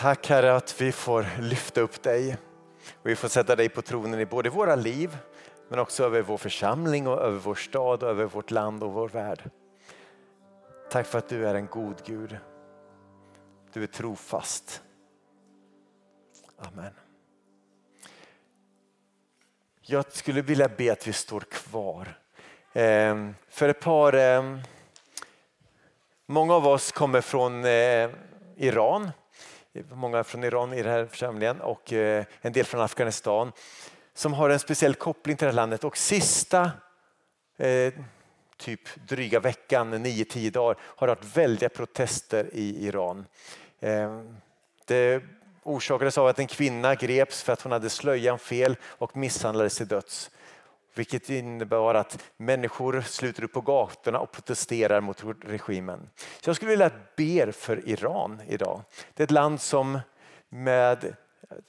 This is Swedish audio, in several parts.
Tack Herre att vi får lyfta upp dig. Och vi får sätta dig på tronen i både våra liv men också över vår församling och över vår stad och över vårt land och vår värld. Tack för att du är en god Gud. Du är trofast. Amen. Jag skulle vilja be att vi står kvar. Ehm, för ett par, ehm, många av oss kommer från eh, Iran. Många från Iran i den här församlingen och eh, en del från Afghanistan som har en speciell koppling till det här landet. Och sista eh, typ dryga veckan, 9-10 dagar, har det varit väldiga protester i Iran. Eh, det orsakades av att en kvinna greps för att hon hade slöjan fel och misshandlades till döds. Vilket innebar att människor sluter upp på gatorna och protesterar mot regimen. Så jag skulle vilja be för Iran idag. Det är ett land som med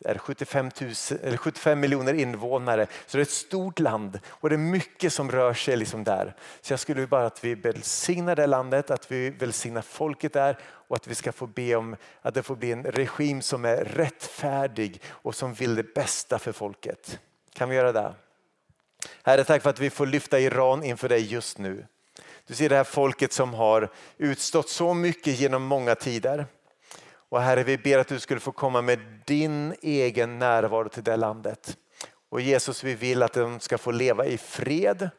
är 75, 000, eller 75 miljoner invånare. Så det är ett stort land och det är mycket som rör sig liksom där. Så jag skulle bara att vi välsignar det landet, att vi välsignar folket där och att vi ska få be om att det får bli en regim som är rättfärdig och som vill det bästa för folket. Kan vi göra det? Herre, tack för att vi får lyfta Iran inför dig just nu. Du ser det här folket som har utstått så mycket genom många tider. Och Herre, vi ber att du skulle få komma med din egen närvaro till det landet. Och Jesus, vi vill att de ska få leva i fred.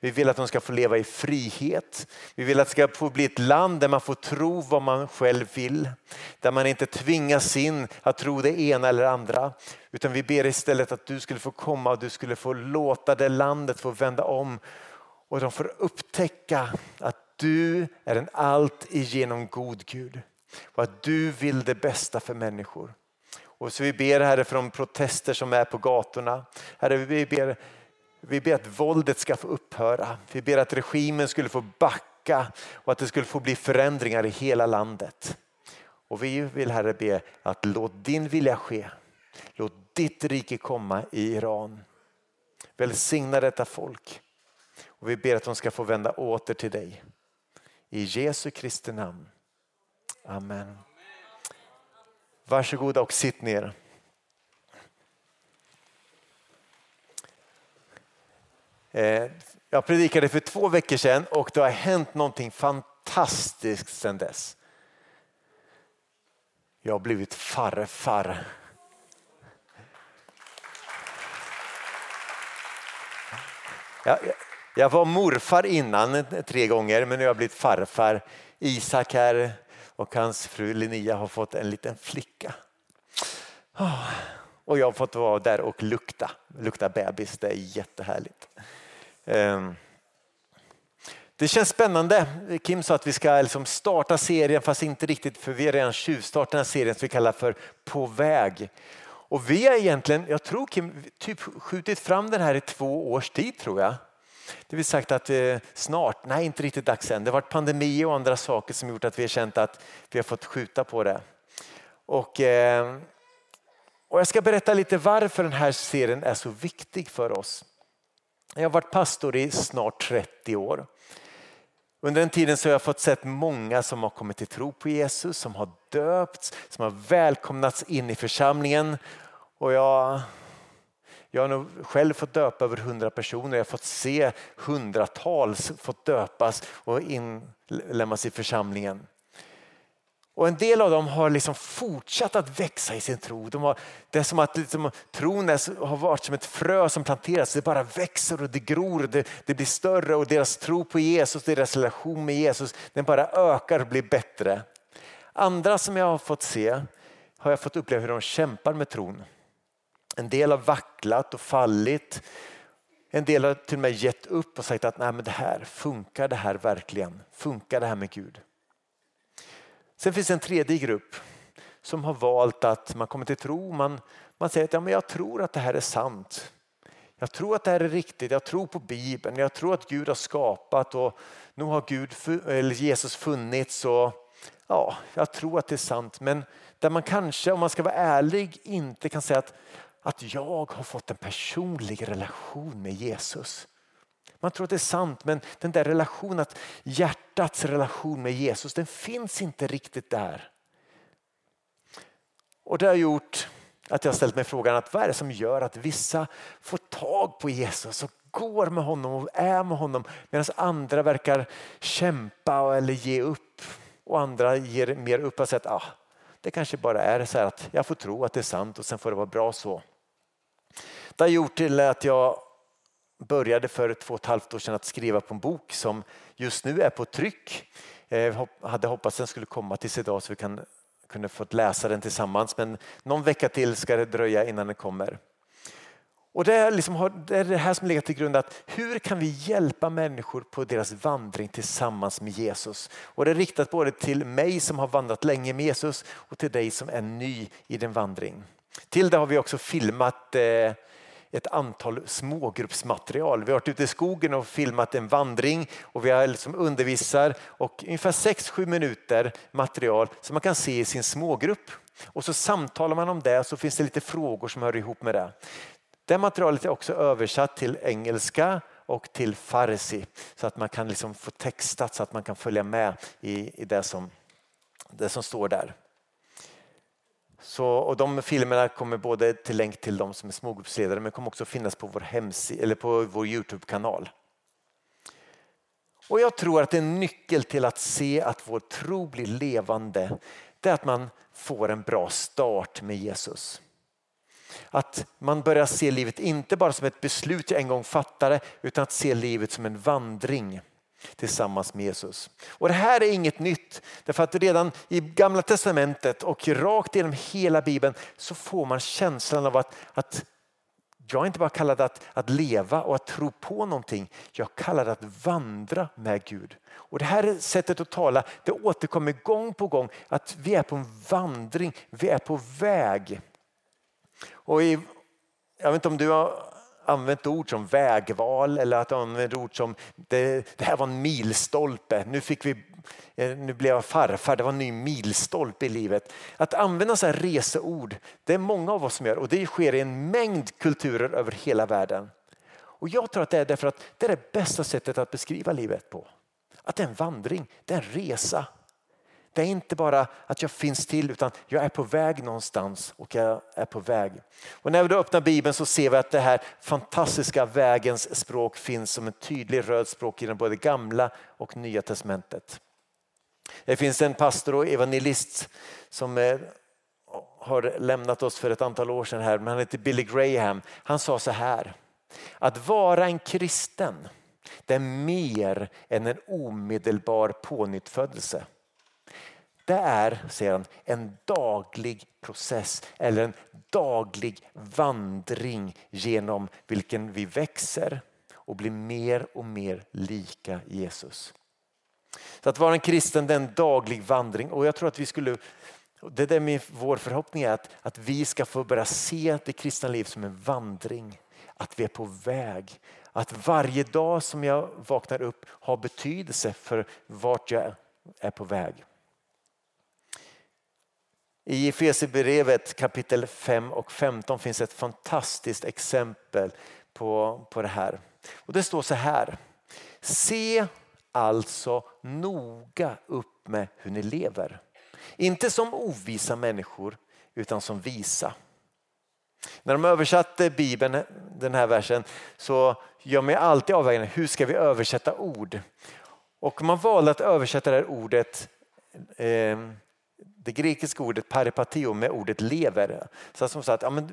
Vi vill att de ska få leva i frihet. Vi vill att det ska få bli ett land där man får tro vad man själv vill. Där man inte tvingas in att tro det ena eller andra. Utan vi ber istället att du skulle få komma och du skulle få låta det landet få vända om. Och de får upptäcka att du är en allt igenom god Gud och att du vill det bästa för människor. Och så vi ber Herre för de protester som är på gatorna. Herre, vi ber, vi ber att våldet ska få upphöra. Vi ber att regimen skulle få backa och att det skulle få bli förändringar i hela landet. Och vi vill Herre be att låt din vilja ske. Låt ditt rike komma i Iran. Välsigna detta folk. Och vi ber att de ska få vända åter till dig. I Jesu Kristi namn. Amen. Varsågoda och sitt ner. Eh, jag predikade för två veckor sedan och det har hänt någonting fantastiskt sedan dess. Jag har blivit farfar. Jag, jag var morfar innan tre gånger men nu har jag blivit farfar. Isak här och hans fru Linnea har fått en liten flicka. Oh och jag har fått vara där och lukta, lukta bebis, det är jättehärligt. Ehm. Det känns spännande. Kim sa att vi ska liksom starta serien fast inte riktigt för vi har redan tjuvstartat den här serien som vi kallar för På väg. Och vi har egentligen, jag tror Kim, typ skjutit fram den här i två års tid tror jag. Det vill sagt att eh, snart, nej inte riktigt dags än. Det har varit pandemi och andra saker som gjort att vi har känt att vi har fått skjuta på det. Och, eh, och jag ska berätta lite varför den här serien är så viktig för oss. Jag har varit pastor i snart 30 år. Under den tiden så har jag fått sett många som har kommit till tro på Jesus, som har döpts, som har välkomnats in i församlingen. Och jag jag har nog själv fått döpa över hundra personer. Jag har fått se hundratals fått döpas och inlemmas i församlingen. Och en del av dem har liksom fortsatt att växa i sin tro. De har, det är som att liksom, tron är, har varit som ett frö som planteras. Det bara växer och det gror. Det, det blir större och deras tro på Jesus, deras relation med Jesus, den bara ökar och blir bättre. Andra som jag har fått se har jag fått uppleva hur de kämpar med tron. En del har vacklat och fallit. En del har till och med gett upp och sagt att Nej, men det här funkar det här verkligen? Funkar det här med Gud? Sen finns en tredje grupp som har valt att man kommer till tro. Man, man säger att ja, men jag tror att det här är sant. Jag tror att det här är riktigt. Jag tror på Bibeln. Jag tror att Gud har skapat och nu har Gud, eller Jesus funnits. Och, ja, jag tror att det är sant. Men där man kanske, om man ska vara ärlig, inte kan säga att att jag har fått en personlig relation med Jesus. Man tror att det är sant men den där relationen, att hjärtats relation med Jesus den finns inte riktigt där. Och det har gjort att jag ställt mig frågan att vad är det som gör att vissa får tag på Jesus och går med honom och är med honom medan andra verkar kämpa eller ge upp och andra ger mer upp och säger att ah, det kanske bara är så att jag får tro att det är sant och sen får det vara bra så. Det har gjort till att jag började för två och ett halvt år sedan att skriva på en bok som just nu är på tryck. Eh, Jag hade hoppats den skulle komma tills idag så vi kan, kunde fått läsa den tillsammans men någon vecka till ska det dröja innan den kommer. Och det är, liksom, det är det här som ligger till grund att hur kan vi hjälpa människor på deras vandring tillsammans med Jesus? Och det är riktat både till mig som har vandrat länge med Jesus och till dig som är ny i din vandring. Till det har vi också filmat eh, ett antal smågruppsmaterial. Vi har varit ute i skogen och filmat en vandring och vi har liksom undervisar och ungefär 6-7 minuter material som man kan se i sin smågrupp. Och så samtalar man om det och så finns det lite frågor som hör ihop med det. Det materialet är också översatt till engelska och till farsi så att man kan liksom få textat så att man kan följa med i, i det, som, det som står där. Så, och de filmerna kommer både till länk till de som är smågruppsledare men kommer också finnas på vår, hemsida, eller på vår Youtube-kanal. Och jag tror att en nyckel till att se att vår tro blir levande det är att man får en bra start med Jesus. Att man börjar se livet inte bara som ett beslut jag en gång fattade utan att se livet som en vandring tillsammans med Jesus. Och Det här är inget nytt. Därför att redan i gamla testamentet och rakt genom hela bibeln så får man känslan av att, att jag är inte bara kallad att, att leva och att tro på någonting. Jag är kallad att vandra med Gud. Och Det här sättet att tala det återkommer gång på gång att vi är på en vandring, vi är på väg. Och i, jag vet inte om du har använt ord som vägval eller att använt ord som det, det här var en milstolpe. Nu, fick vi, eh, nu blev jag farfar, det var en ny milstolpe i livet. Att använda så här reseord, det är många av oss som gör och det sker i en mängd kulturer över hela världen. Och Jag tror att det är därför att det är det bästa sättet att beskriva livet på. Att det är en vandring, det är en resa. Det är inte bara att jag finns till utan jag är på väg någonstans och jag är på väg. Och när vi då öppnar Bibeln så ser vi att det här fantastiska vägens språk finns som en tydlig röd språk i både gamla och nya testamentet. Det finns en pastor och evangelist som eh, har lämnat oss för ett antal år sedan här, men han heter Billy Graham. Han sa så här, att vara en kristen det är mer än en omedelbar pånyttfödelse. Det är, säger han, en daglig process eller en daglig vandring genom vilken vi växer och blir mer och mer lika Jesus. Så att vara en kristen det är en daglig vandring och jag tror att vi skulle det är min, vår förhoppning är att, att vi ska få börja se det kristna livet som en vandring. Att vi är på väg. Att varje dag som jag vaknar upp har betydelse för vart jag är på väg. I Efesierbrevet kapitel 5 och 15 finns ett fantastiskt exempel på, på det här. Och det står så här. Se alltså noga upp med hur ni lever. Inte som ovisa människor utan som visa. När de översatte Bibeln, den här versen, så gör man alltid avvägningen hur ska vi översätta ord? Och man valde att översätta det här ordet eh, det grekiska ordet paripateo med ordet lever. Så som sagt, ja, men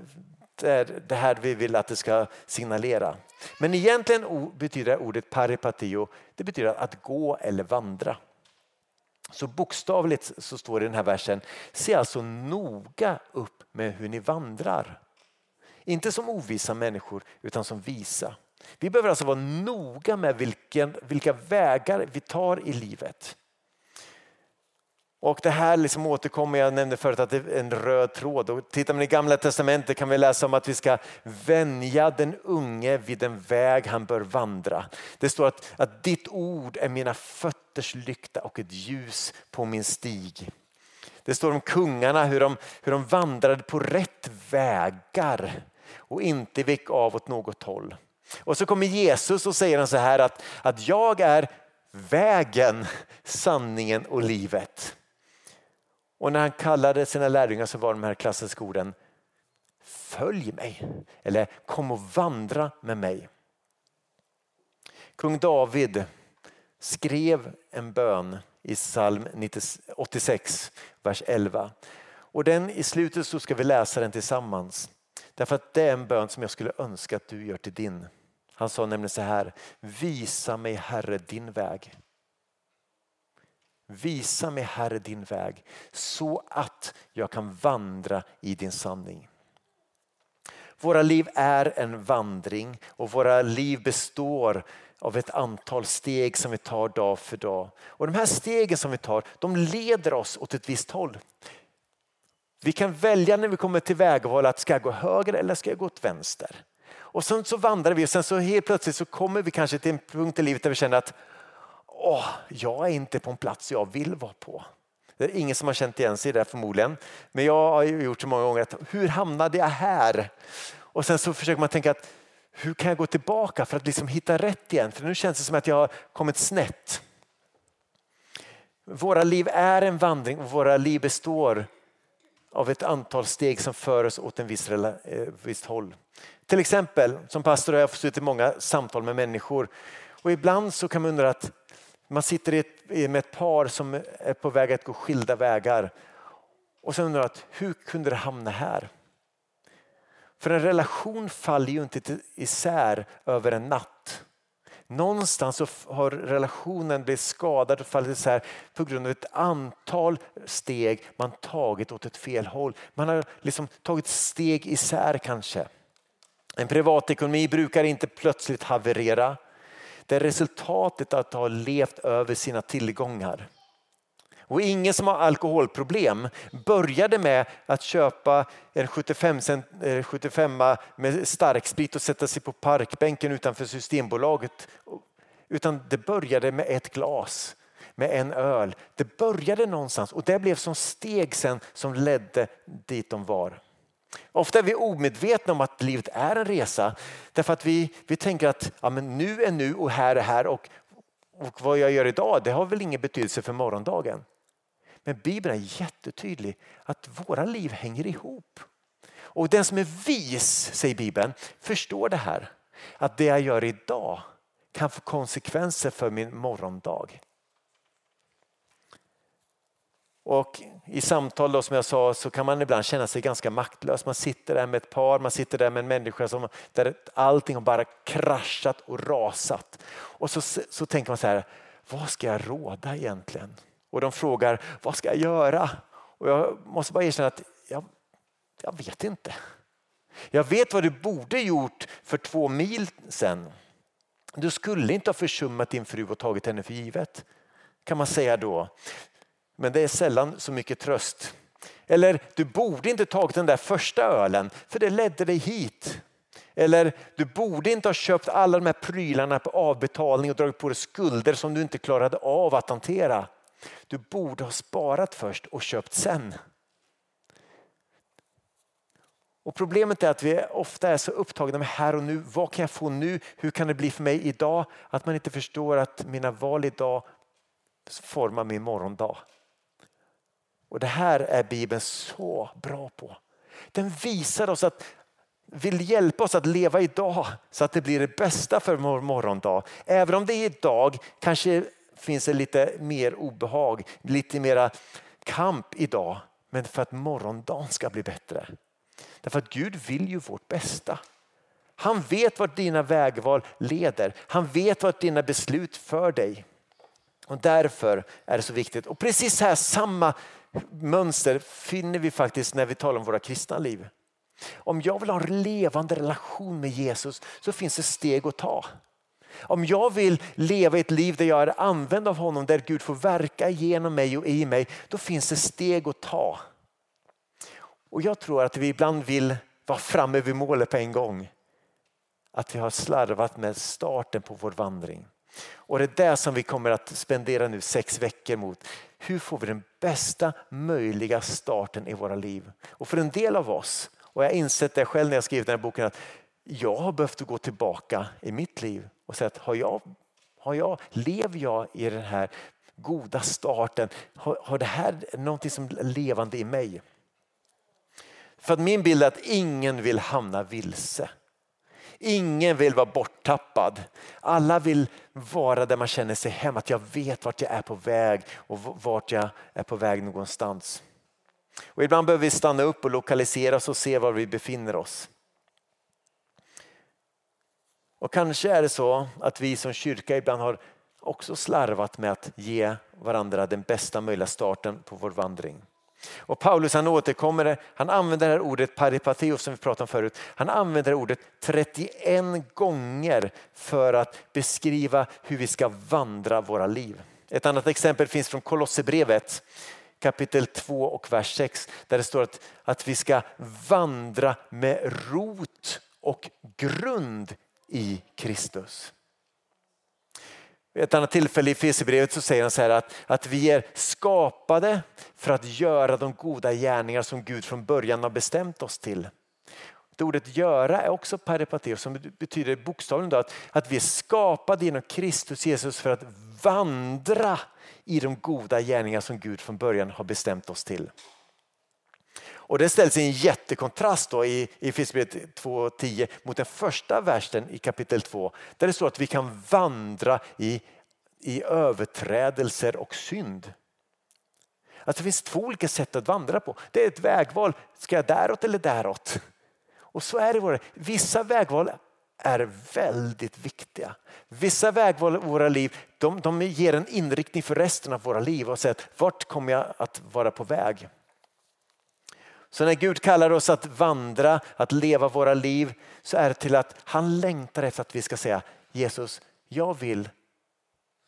det är det här vi vill att det ska signalera. Men egentligen betyder ordet paripateo det betyder att gå eller vandra. Så bokstavligt så står det i den här versen, se alltså noga upp med hur ni vandrar. Inte som ovisa människor utan som visa. Vi behöver alltså vara noga med vilken, vilka vägar vi tar i livet. Och det här liksom återkommer, jag nämnde förut att det är en röd tråd. Och tittar man i gamla testamentet kan vi läsa om att vi ska vänja den unge vid den väg han bör vandra. Det står att, att ditt ord är mina fötters lykta och ett ljus på min stig. Det står om kungarna hur de, hur de vandrade på rätt vägar och inte vek av åt något håll. Och så kommer Jesus och säger han så här att, att jag är vägen, sanningen och livet. Och när han kallade sina lärjungar så var de här klassiska orden Följ mig eller kom och vandra med mig. Kung David skrev en bön i psalm 86, vers 11. Och den i slutet så ska vi läsa den tillsammans. Därför att det är en bön som jag skulle önska att du gör till din. Han sa nämligen så här, visa mig Herre din väg. Visa mig Herre din väg så att jag kan vandra i din sanning. Våra liv är en vandring och våra liv består av ett antal steg som vi tar dag för dag. Och De här stegen som vi tar de leder oss åt ett visst håll. Vi kan välja när vi kommer till vägval att ska jag gå höger eller ska jag gå åt vänster. Och sen så vandrar vi och sen så helt plötsligt så kommer vi kanske till en punkt i livet där vi känner att Åh, jag är inte på en plats jag vill vara på. Det är ingen som har känt igen sig i det förmodligen. Men jag har gjort så många gånger att hur hamnade jag här? Och sen så försöker man tänka att hur kan jag gå tillbaka för att liksom hitta rätt igen? För nu känns det som att jag har kommit snett. Våra liv är en vandring och våra liv består av ett antal steg som för oss åt en viss, eh, visst håll. Till exempel som pastor har jag suttit i många samtal med människor och ibland så kan man undra att man sitter med ett par som är på väg att gå skilda vägar och sen undrar att hur kunde det hamna här? För en relation faller ju inte isär över en natt. Någonstans så har relationen blivit skadad och fallit isär på grund av ett antal steg man tagit åt ett fel håll. Man har liksom tagit steg isär kanske. En privatekonomi brukar inte plötsligt haverera. Det är resultatet att ha levt över sina tillgångar. Och ingen som har alkoholproblem började med att köpa en 75, 75 eh, med starksprit och sätta sig på parkbänken utanför Systembolaget. Utan det började med ett glas, med en öl. Det började någonstans och det blev som steg sen som ledde dit de var. Ofta är vi omedvetna om att livet är en resa därför att vi, vi tänker att ja, men nu är nu och här är här och, och vad jag gör idag det har väl ingen betydelse för morgondagen. Men Bibeln är jättetydlig att våra liv hänger ihop. Och den som är vis, säger Bibeln, förstår det här. Att det jag gör idag kan få konsekvenser för min morgondag. Och I samtal då, som jag sa så kan man ibland känna sig ganska maktlös. Man sitter där med ett par, man sitter där med en människa som, där allting har bara kraschat och rasat. Och så, så tänker man så här, vad ska jag råda egentligen? Och de frågar, vad ska jag göra? Och jag måste bara erkänna att jag, jag vet inte. Jag vet vad du borde gjort för två mil sedan. Du skulle inte ha försummat din fru och tagit henne för givet. Kan man säga då. Men det är sällan så mycket tröst. Eller du borde inte tagit den där första ölen för det ledde dig hit. Eller du borde inte ha köpt alla de här prylarna på avbetalning och dragit på dig skulder som du inte klarade av att hantera. Du borde ha sparat först och köpt sen. Och Problemet är att vi ofta är så upptagna med här och nu. Vad kan jag få nu? Hur kan det bli för mig idag? Att man inte förstår att mina val idag formar min morgondag. Och Det här är Bibeln så bra på. Den visar oss att vill hjälpa oss att leva idag så att det blir det bästa för vår morgondag. Även om det idag kanske finns det lite mer obehag, lite mera kamp idag. Men för att morgondagen ska bli bättre. Därför att Gud vill ju vårt bästa. Han vet vart dina vägval leder. Han vet vart dina beslut för dig. Och därför är det så viktigt. Och precis här samma mönster finner vi faktiskt när vi talar om våra kristna liv. Om jag vill ha en levande relation med Jesus så finns det steg att ta. Om jag vill leva ett liv där jag är använd av honom, där Gud får verka genom mig och i mig, då finns det steg att ta. Och jag tror att vi ibland vill vara framme vid målet på en gång. Att vi har slarvat med starten på vår vandring. Och det är det som vi kommer att spendera nu sex veckor mot. Hur får vi den bästa möjliga starten i våra liv? Och för en del av oss, och jag har insett det själv när jag skrivit den här boken, att jag har behövt gå tillbaka i mitt liv och säga att har jag, har jag, lever jag i den här goda starten, har, har det här någonting som är levande i mig? För att min bild är att ingen vill hamna vilse. Ingen vill vara borttappad. Alla vill vara där man känner sig hemma, att jag vet vart jag är på väg och vart jag är på väg någonstans. Och ibland behöver vi stanna upp och lokalisera oss och se var vi befinner oss. Och kanske är det så att vi som kyrka ibland har också slarvat med att ge varandra den bästa möjliga starten på vår vandring. Och Paulus han återkommer, han använder det här ordet paripateo som vi pratade om förut. Han använder ordet 31 gånger för att beskriva hur vi ska vandra våra liv. Ett annat exempel finns från Kolosserbrevet kapitel 2 och vers 6 där det står att, att vi ska vandra med rot och grund i Kristus. Vid ett annat tillfälle i Fesebrevet så säger han så här att, att vi är skapade för att göra de goda gärningar som Gud från början har bestämt oss till. Det ordet göra är också peripateo som betyder bokstavligen att, att vi är skapade genom Kristus Jesus för att vandra i de goda gärningar som Gud från början har bestämt oss till. Och det ställs i en jättekontrast då i, i Filipperbrevet 2.10 mot den första versen i kapitel 2 där det står att vi kan vandra i, i överträdelser och synd. Alltså det finns två olika sätt att vandra på. Det är ett vägval. Ska jag däråt eller däråt? Och så är det. Våra. Vissa vägval är väldigt viktiga. Vissa vägval i våra liv de, de ger en inriktning för resten av våra liv och säger vart kommer jag att vara på väg? Så när Gud kallar oss att vandra, att leva våra liv så är det till att han längtar efter att vi ska säga Jesus, jag vill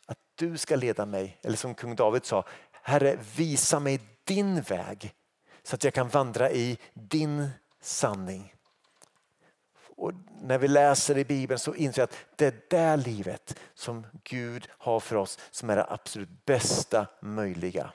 att du ska leda mig. Eller som kung David sa, Herre visa mig din väg så att jag kan vandra i din sanning. Och när vi läser i Bibeln så inser jag att det är det livet som Gud har för oss som är det absolut bästa möjliga.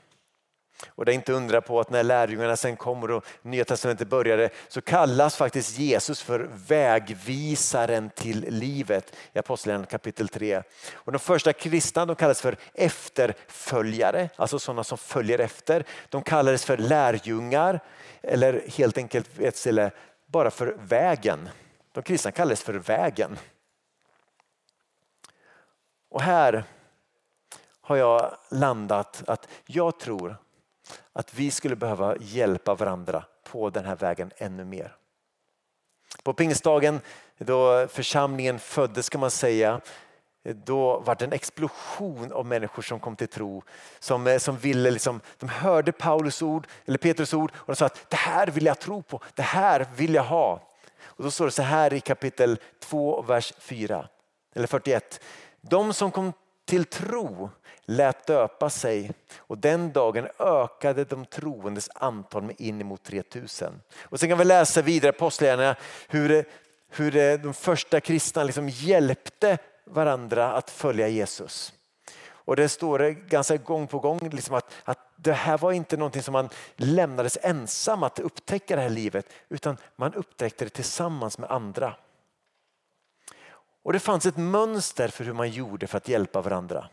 Och det är inte undra på att när lärjungarna sen kommer och Nya Testamentet började så kallas faktiskt Jesus för vägvisaren till livet i Apostlagärningarna kapitel 3. Och de första kristna de kallades för efterföljare, alltså sådana som följer efter. De kallades för lärjungar eller helt enkelt ett ställe bara för vägen. De kristna kallades för vägen. Och här har jag landat att jag tror att vi skulle behöva hjälpa varandra på den här vägen ännu mer. På pingstdagen då församlingen föddes kan man säga då var det en explosion av människor som kom till tro. Som, eh, som ville liksom, de hörde Paulus ord, eller Petrus ord och de sa att det här vill jag tro på, det här vill jag ha. Och då står det så här i kapitel 2, vers 4, eller 41. De som kom till tro lät döpa sig och den dagen ökade de troendes antal med inemot 3000. Och sen kan vi läsa vidare på Apostlagärningarna hur, hur eh, de första kristna liksom hjälpte varandra att följa Jesus. Och det står eh, ganska gång på gång liksom att, att det här var inte någonting som man lämnades ensam att upptäcka det här livet utan man upptäckte det tillsammans med andra. Och det fanns ett mönster för hur man gjorde för att hjälpa varandra.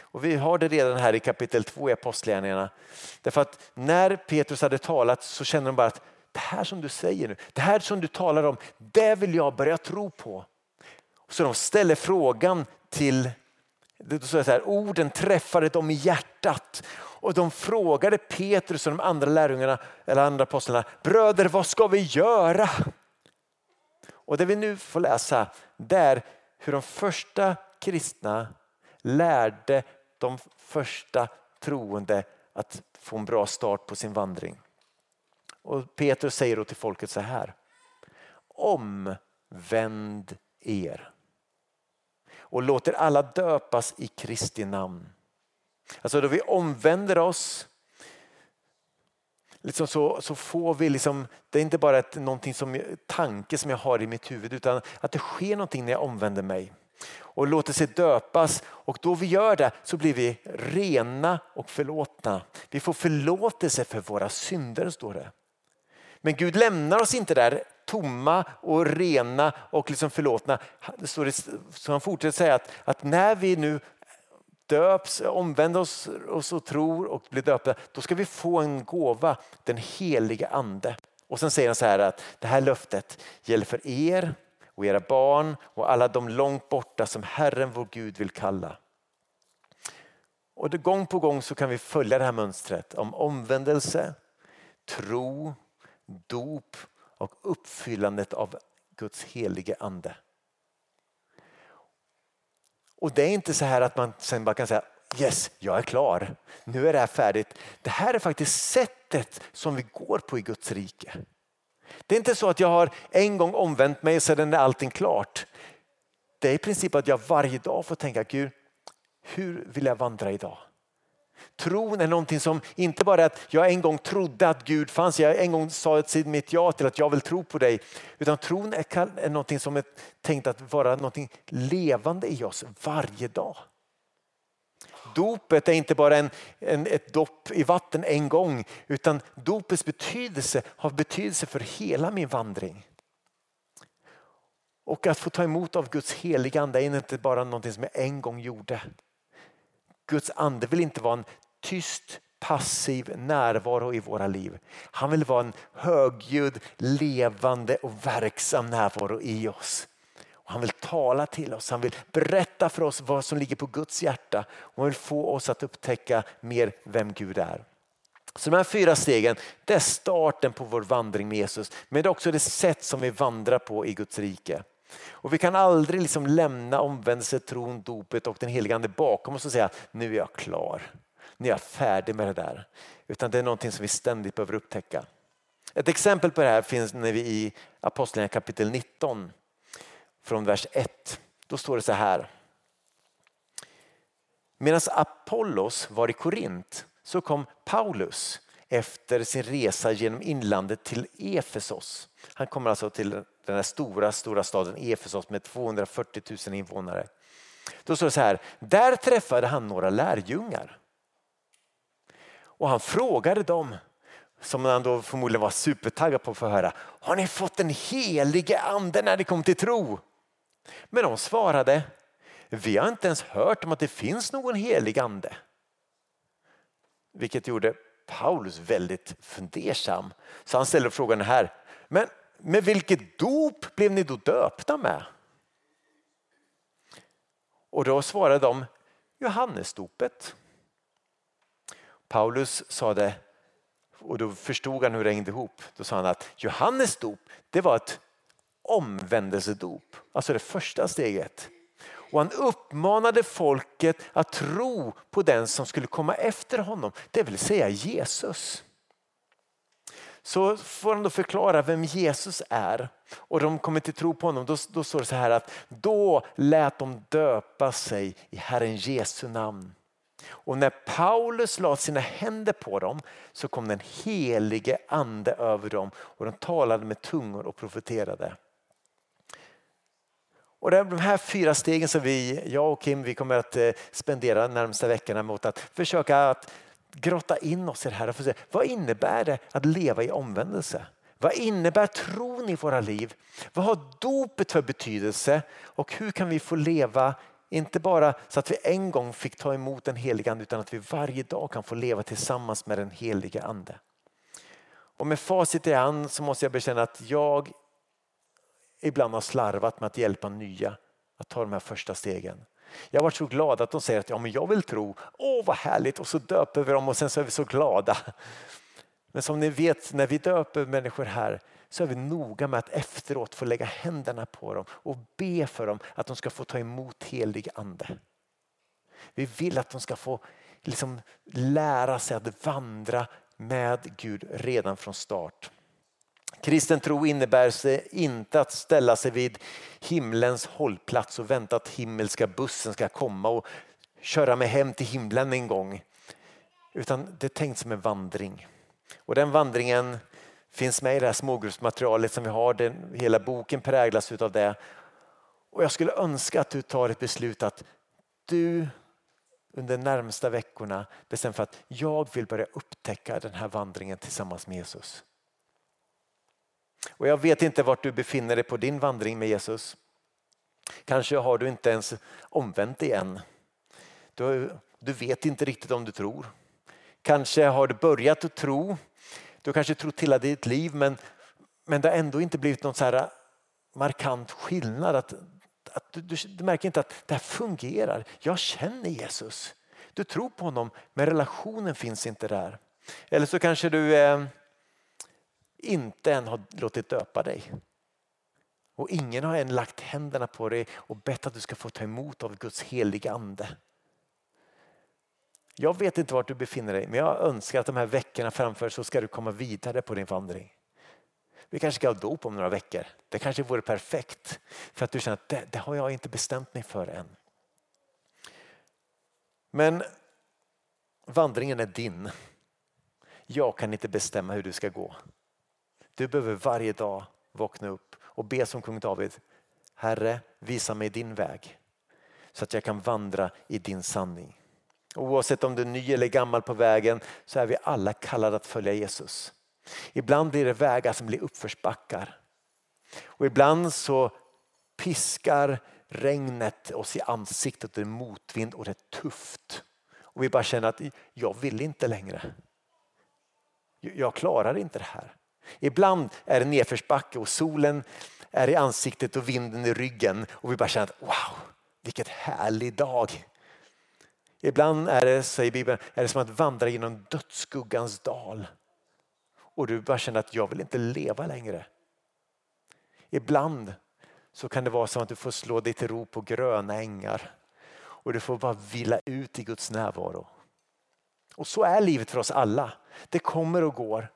Och vi har det redan här i kapitel 2 i Apostlagärningarna. Därför att när Petrus hade talat så kände de bara att det här som du säger nu, det här som du talar om, det vill jag börja tro på. Så de ställer frågan till, det så här, orden träffade dem i hjärtat och de frågade Petrus och de andra lärjungarna eller andra apostlarna, bröder vad ska vi göra? Och det vi nu får läsa det är hur de första kristna lärde de första troende att få en bra start på sin vandring. Och Petrus säger då till folket så här. Omvänd er och låter alla döpas i Kristi namn. Alltså då vi omvänder oss liksom så, så får vi, liksom, det är inte bara ett, någonting som, tanke som jag har i mitt huvud utan att det sker någonting när jag omvänder mig och låter sig döpas och då vi gör det så blir vi rena och förlåtna. Vi får förlåtelse för våra synder står det. Men Gud lämnar oss inte där tomma och rena och liksom förlåtna. Så han fortsätter säga att, att när vi nu döps, omvänder oss, oss och tror och blir döpta, då ska vi få en gåva, den heliga ande. Och sen säger han så här att det här löftet gäller för er och era barn och alla de långt borta som Herren vår Gud vill kalla. Och det, gång på gång så kan vi följa det här mönstret om omvändelse, tro, dop och uppfyllandet av Guds helige ande. Och det är inte så här att man sen bara kan säga yes, jag är klar. Nu är det här färdigt. Det här är faktiskt sättet som vi går på i Guds rike. Det är inte så att jag har en gång omvänt mig och sedan är allting klart. Det är i princip att jag varje dag får tänka Gud, hur vill jag vandra idag? Tron är någonting som inte bara är att jag en gång trodde att Gud fanns, jag en gång sa ett mitt ja till att jag vill tro på dig. Utan tron är, är någonting som är tänkt att vara någonting levande i oss varje dag. Dopet är inte bara en, en, ett dopp i vatten en gång utan dopets betydelse har betydelse för hela min vandring. Och att få ta emot av Guds heliga ande är inte bara någonting som jag en gång gjorde. Guds ande vill inte vara en tyst passiv närvaro i våra liv. Han vill vara en högljudd, levande och verksam närvaro i oss. Och han vill tala till oss, han vill berätta för oss vad som ligger på Guds hjärta och han vill få oss att upptäcka mer vem Gud är. Så de här fyra stegen det är starten på vår vandring med Jesus men det är också det sätt som vi vandrar på i Guds rike. Och vi kan aldrig liksom lämna omvändelse, tron, dopet och den heliga ande bakom oss och säga nu är jag klar. Nu är jag färdig med det där. Utan det är någonting som vi ständigt behöver upptäcka. Ett exempel på det här finns när vi i Apostlagärningarna kapitel 19 från vers 1. Då står det så här. Medan Apollos var i Korint så kom Paulus efter sin resa genom inlandet till Efesos. Han kommer alltså till den här stora, stora staden Efesos med 240 000 invånare. Då står det så här, där träffade han några lärjungar. Och han frågade dem, som han då förmodligen var supertaggad på att få höra, har ni fått den helige ande när ni kom till tro? Men de svarade, vi har inte ens hört om att det finns någon helig ande. Vilket gjorde Paulus väldigt fundersam. Så han ställer frågan här, men med vilket dop blev ni då döpta med? Och då svarade de Johannesdopet. Paulus sa det och då förstod han hur det hängde ihop. Då sa han att Johannes dop det var ett omvändelsedop, alltså det första steget. Och han uppmanade folket att tro på den som skulle komma efter honom, det vill säga Jesus. Så får han då förklara vem Jesus är och de kommer till tro på honom. Då, då står det så här att då lät de döpa sig i Herren Jesu namn. Och när Paulus lade sina händer på dem så kom den helige ande över dem och de talade med tungor och profeterade. Och de här fyra stegen som vi, jag och Kim, vi kommer att eh, spendera de närmsta veckorna mot att försöka att grotta in oss i det här och få se vad innebär det att leva i omvändelse? Vad innebär tron i våra liv? Vad har dopet för betydelse och hur kan vi få leva inte bara så att vi en gång fick ta emot den heliga ande utan att vi varje dag kan få leva tillsammans med den heliga ande. Och med facit i hand så måste jag bekänna att jag ibland har slarvat med att hjälpa nya att ta de här första stegen. Jag har varit så glad att de säger att ja, men jag vill tro, åh vad härligt och så döper vi dem och sen så är vi så glada. Men som ni vet när vi döper människor här så är vi noga med att efteråt få lägga händerna på dem och be för dem att de ska få ta emot helig ande. Vi vill att de ska få liksom lära sig att vandra med Gud redan från start. Kristen tro innebär sig inte att ställa sig vid himlens hållplats och vänta att himmelska bussen ska komma och köra mig hem till himlen en gång. Utan det är tänkt som en vandring. Och den vandringen finns med i det här smågruppsmaterialet som vi har. Den, hela boken präglas av det. Och jag skulle önska att du tar ett beslut att du under de närmsta veckorna bestämmer för att jag vill börja upptäcka den här vandringen tillsammans med Jesus. Och jag vet inte vart du befinner dig på din vandring med Jesus. Kanske har du inte ens omvänt dig än. Du, du vet inte riktigt om du tror. Kanske har du börjat att tro. Du kanske trott hela ditt liv men, men det har ändå inte blivit någon så här markant skillnad. Att, att du, du, du märker inte att det här fungerar. Jag känner Jesus. Du tror på honom men relationen finns inte där. Eller så kanske du eh, inte än har låtit döpa dig. Och ingen har än lagt händerna på dig och bett att du ska få ta emot av Guds heliga ande. Jag vet inte vart du befinner dig men jag önskar att de här veckorna framför så ska du komma vidare på din vandring. Vi kanske ska ha dop om några veckor. Det kanske vore perfekt för att du känner att det, det har jag inte bestämt mig för än. Men vandringen är din. Jag kan inte bestämma hur du ska gå. Du behöver varje dag vakna upp och be som kung David. Herre, visa mig din väg så att jag kan vandra i din sanning. Oavsett om du är ny eller gammal på vägen så är vi alla kallade att följa Jesus. Ibland blir det vägar som blir uppförsbackar. Och ibland så piskar regnet oss i ansiktet och det är motvind och det är tufft. Och vi bara känner att jag vill inte längre. Jag klarar inte det här. Ibland är det nedförsbacke och solen är i ansiktet och vinden i ryggen och vi bara känner att wow, vilket härlig dag. Ibland är det, säger Bibeln, är det som att vandra genom dödsskuggans dal och du bara känner att jag vill inte leva längre. Ibland så kan det vara som att du får slå dig till ro på gröna ängar och du får bara vila ut i Guds närvaro. Och så är livet för oss alla. Det kommer och går.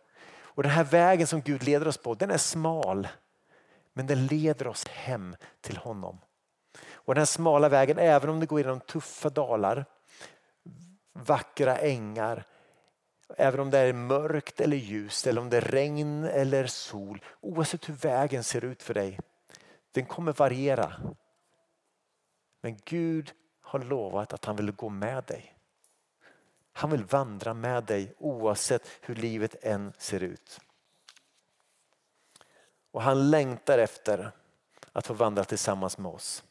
Och den här vägen som Gud leder oss på, den är smal. Men den leder oss hem till honom. Och den här smala vägen, även om det går genom tuffa dalar, vackra ängar, även om det är mörkt eller ljust, eller om det är regn eller sol, oavsett hur vägen ser ut för dig, den kommer variera. Men Gud har lovat att han vill gå med dig. Han vill vandra med dig oavsett hur livet än ser ut. Och han längtar efter att få vandra tillsammans med oss.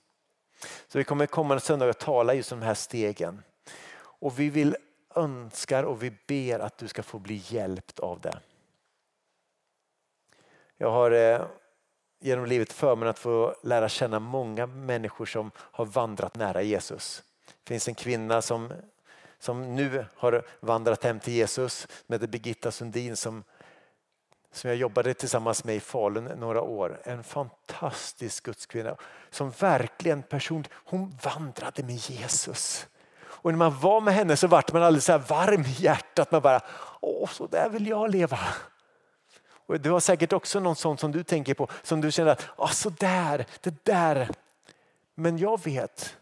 Så vi kommer kommande söndag att tala just om de här stegen. Och vi vill önskar och vi ber att du ska få bli hjälpt av det. Jag har eh, genom livet förmånen att få lära känna många människor som har vandrat nära Jesus. Det finns en kvinna som som nu har vandrat hem till Jesus som heter Birgitta Sundin som, som jag jobbade tillsammans med i Falun några år. En fantastisk gudskvinna som verkligen person, hon vandrade med Jesus. Och när man var med henne så vart man alldeles så varm i hjärtat. Man bara, åh så där vill jag leva. Och du har säkert också någon sån som du tänker på som du känner att ah, så där, det där. Men jag vet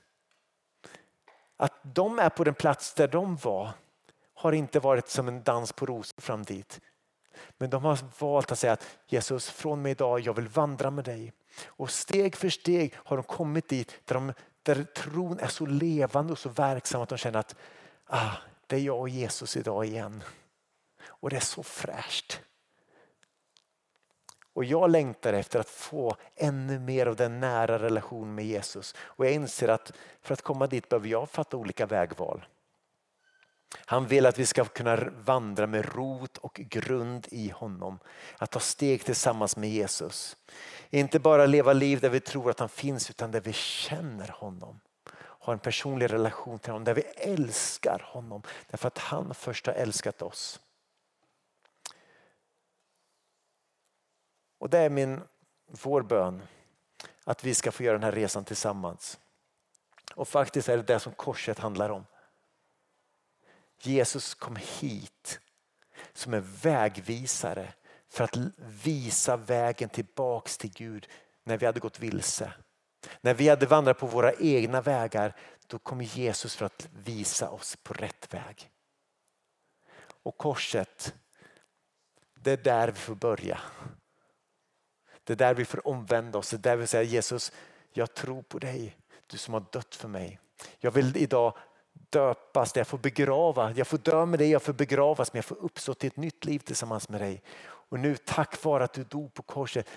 att de är på den plats där de var har inte varit som en dans på rosor fram dit. Men de har valt att säga att Jesus från mig idag, jag vill vandra med dig. Och steg för steg har de kommit dit där, de, där tron är så levande och så verksam att de känner att ah, det är jag och Jesus idag igen. Och det är så fräscht. Och jag längtar efter att få ännu mer av den nära relationen med Jesus. Och jag inser att för att komma dit behöver jag fatta olika vägval. Han vill att vi ska kunna vandra med rot och grund i honom. Att ta steg tillsammans med Jesus. Inte bara leva liv där vi tror att han finns utan där vi känner honom. Har en personlig relation till honom, där vi älskar honom. Därför att han först har älskat oss. Och det är min, vår bön att vi ska få göra den här resan tillsammans. Och faktiskt är det det som korset handlar om. Jesus kom hit som en vägvisare för att visa vägen tillbaks till Gud när vi hade gått vilse. När vi hade vandrat på våra egna vägar då kom Jesus för att visa oss på rätt väg. Och korset, det är där vi får börja. Det är där vi får omvända oss. Det är där vi säger Jesus, jag tror på dig. Du som har dött för mig. Jag vill idag döpas, jag får begrava. Jag får dö med dig, jag får begravas men jag får uppstå till ett nytt liv tillsammans med dig. Och nu tack vare att du dog på korset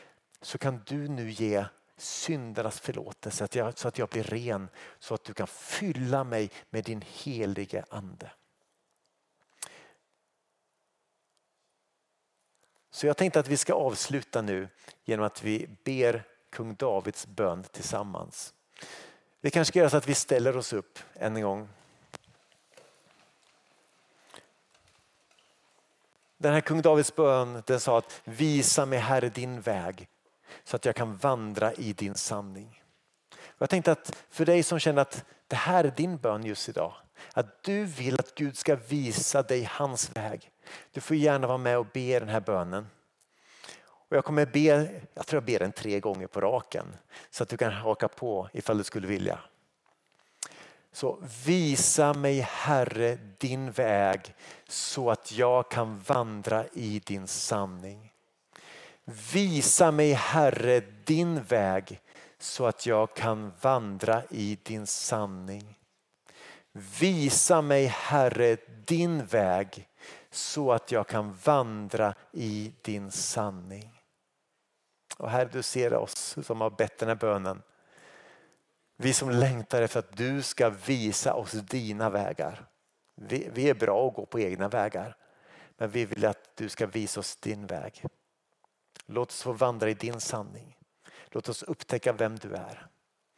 så kan du nu ge syndernas förlåtelse, att jag, så att jag blir ren, så att du kan fylla mig med din helige Ande. Så jag tänkte att vi ska avsluta nu genom att vi ber kung Davids bön tillsammans. Vi kanske ska göra så att vi ställer oss upp än en gång. Den här kung Davids bön den sa att visa mig Herre din väg så att jag kan vandra i din sanning. Jag tänkte att för dig som känner att det här är din bön just idag, att du vill att Gud ska visa dig hans väg. Du får gärna vara med och be den här bönen. Och jag kommer be, jag tror jag ber den tre gånger på raken så att du kan haka på ifall du skulle vilja. Så visa mig Herre din väg så att jag kan vandra i din sanning. Visa mig Herre din väg så att jag kan vandra i din sanning. Visa mig Herre din väg så att jag kan vandra i din sanning. Och Herre, du ser oss som har bett den här bönen. Vi som längtar efter att du ska visa oss dina vägar. Vi, vi är bra att gå på egna vägar, men vi vill att du ska visa oss din väg. Låt oss få vandra i din sanning. Låt oss upptäcka vem du är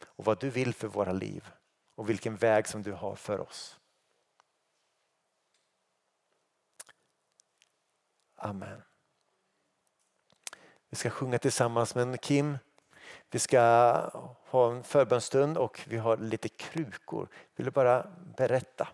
och vad du vill för våra liv och vilken väg som du har för oss. Amen. Vi ska sjunga tillsammans med Kim. Vi ska ha en förbönstund och vi har lite krukor. Vill du bara berätta?